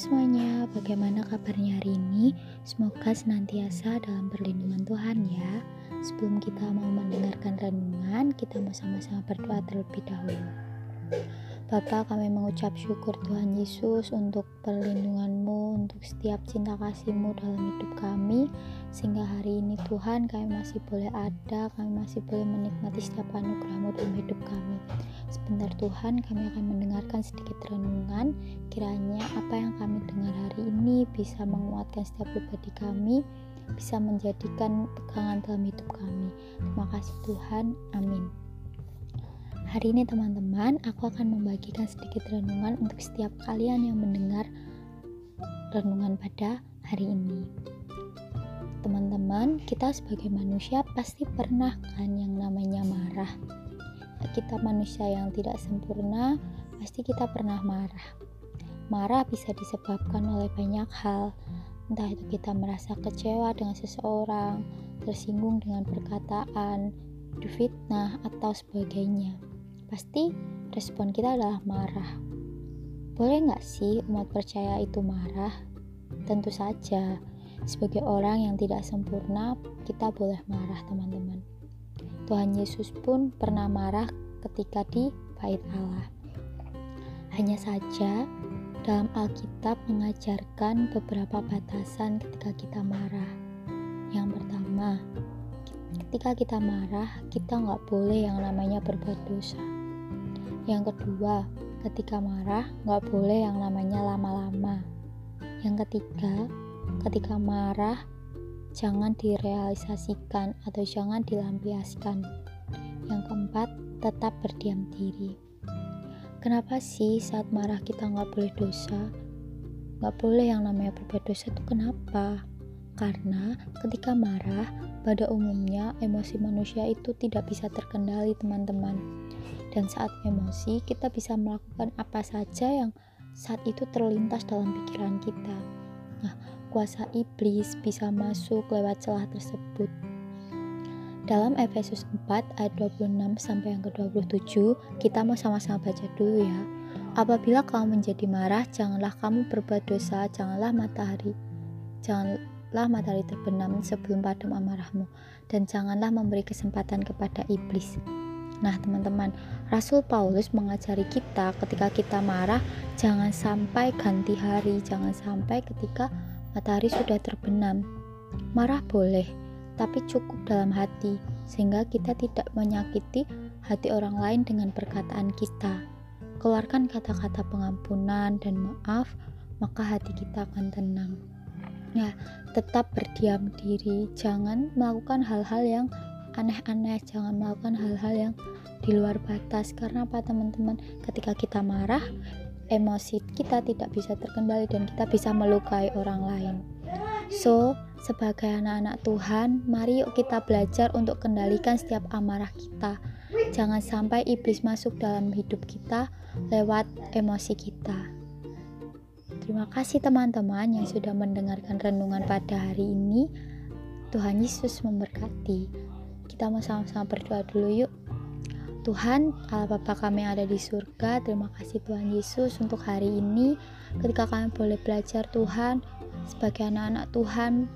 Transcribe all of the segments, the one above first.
semuanya, bagaimana kabarnya hari ini? Semoga senantiasa dalam perlindungan Tuhan ya. Sebelum kita mau mendengarkan renungan, kita mau sama-sama berdoa terlebih dahulu. Bapa kami mengucap syukur Tuhan Yesus untuk perlindunganmu, untuk setiap cinta kasihmu dalam hidup kami. Sehingga hari ini Tuhan kami masih boleh ada, kami masih boleh menikmati setiap anugerahmu dalam hidup kami. Sebentar Tuhan kami akan mendengarkan sedikit renungan. Kiranya apa yang kami dengar hari ini bisa menguatkan setiap pribadi kami bisa menjadikan pegangan dalam hidup kami. Terima kasih Tuhan, amin Hari ini teman-teman, aku akan membagikan sedikit renungan untuk setiap kalian yang mendengar renungan pada hari ini. Teman-teman, kita sebagai manusia pasti pernah kan yang namanya marah. Kita manusia yang tidak sempurna, pasti kita pernah marah. Marah bisa disebabkan oleh banyak hal, entah itu kita merasa kecewa dengan seseorang, tersinggung dengan perkataan, difitnah, atau sebagainya pasti respon kita adalah marah. Boleh nggak sih umat percaya itu marah? Tentu saja, sebagai orang yang tidak sempurna, kita boleh marah teman-teman. Tuhan Yesus pun pernah marah ketika di bait Allah. Hanya saja, dalam Alkitab mengajarkan beberapa batasan ketika kita marah. Yang pertama, ketika kita marah, kita nggak boleh yang namanya berbuat dosa. Yang kedua, ketika marah nggak boleh yang namanya lama-lama. Yang ketiga, ketika marah jangan direalisasikan atau jangan dilampiaskan. Yang keempat, tetap berdiam diri. Kenapa sih saat marah kita nggak boleh dosa? Nggak boleh yang namanya berbuat dosa itu kenapa? Karena ketika marah, pada umumnya emosi manusia itu tidak bisa terkendali teman-teman dan saat emosi kita bisa melakukan apa saja yang saat itu terlintas dalam pikiran kita. Nah, kuasa iblis bisa masuk lewat celah tersebut. Dalam Efesus 4 ayat 26 sampai yang ke-27, kita mau sama-sama baca dulu ya. Apabila kamu menjadi marah, janganlah kamu berbuat dosa, janganlah matahari janganlah matahari terbenam sebelum padam amarahmu, dan janganlah memberi kesempatan kepada iblis. Nah, teman-teman, Rasul Paulus mengajari kita ketika kita marah, jangan sampai ganti hari, jangan sampai ketika matahari sudah terbenam. Marah boleh, tapi cukup dalam hati, sehingga kita tidak menyakiti hati orang lain dengan perkataan kita. Keluarkan kata-kata pengampunan dan maaf, maka hati kita akan tenang. Ya, tetap berdiam diri, jangan melakukan hal-hal yang aneh-aneh. Jangan melakukan hal-hal yang di luar batas. Karena apa teman-teman? Ketika kita marah emosi kita tidak bisa terkendali dan kita bisa melukai orang lain. So sebagai anak-anak Tuhan mari yuk kita belajar untuk kendalikan setiap amarah kita. Jangan sampai iblis masuk dalam hidup kita lewat emosi kita Terima kasih teman-teman yang sudah mendengarkan renungan pada hari ini. Tuhan Yesus memberkati. Kita mau sama-sama berdoa dulu yuk. Tuhan, Allah Bapa kami yang ada di surga, terima kasih Tuhan Yesus untuk hari ini ketika kami boleh belajar Tuhan sebagai anak-anak Tuhan,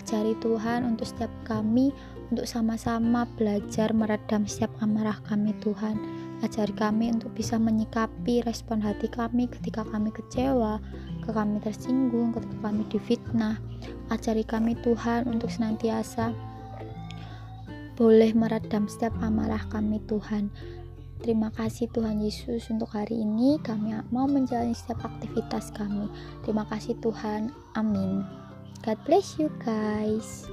ajari Tuhan untuk setiap kami untuk sama-sama belajar meredam setiap amarah kami Tuhan. Ajari kami untuk bisa menyikapi respon hati kami ketika kami kecewa, ketika kami tersinggung, ketika kami difitnah. Ajari kami Tuhan untuk senantiasa boleh meredam setiap amarah kami Tuhan. Terima kasih Tuhan Yesus untuk hari ini kami mau menjalani setiap aktivitas kami. Terima kasih Tuhan. Amin. God bless you guys.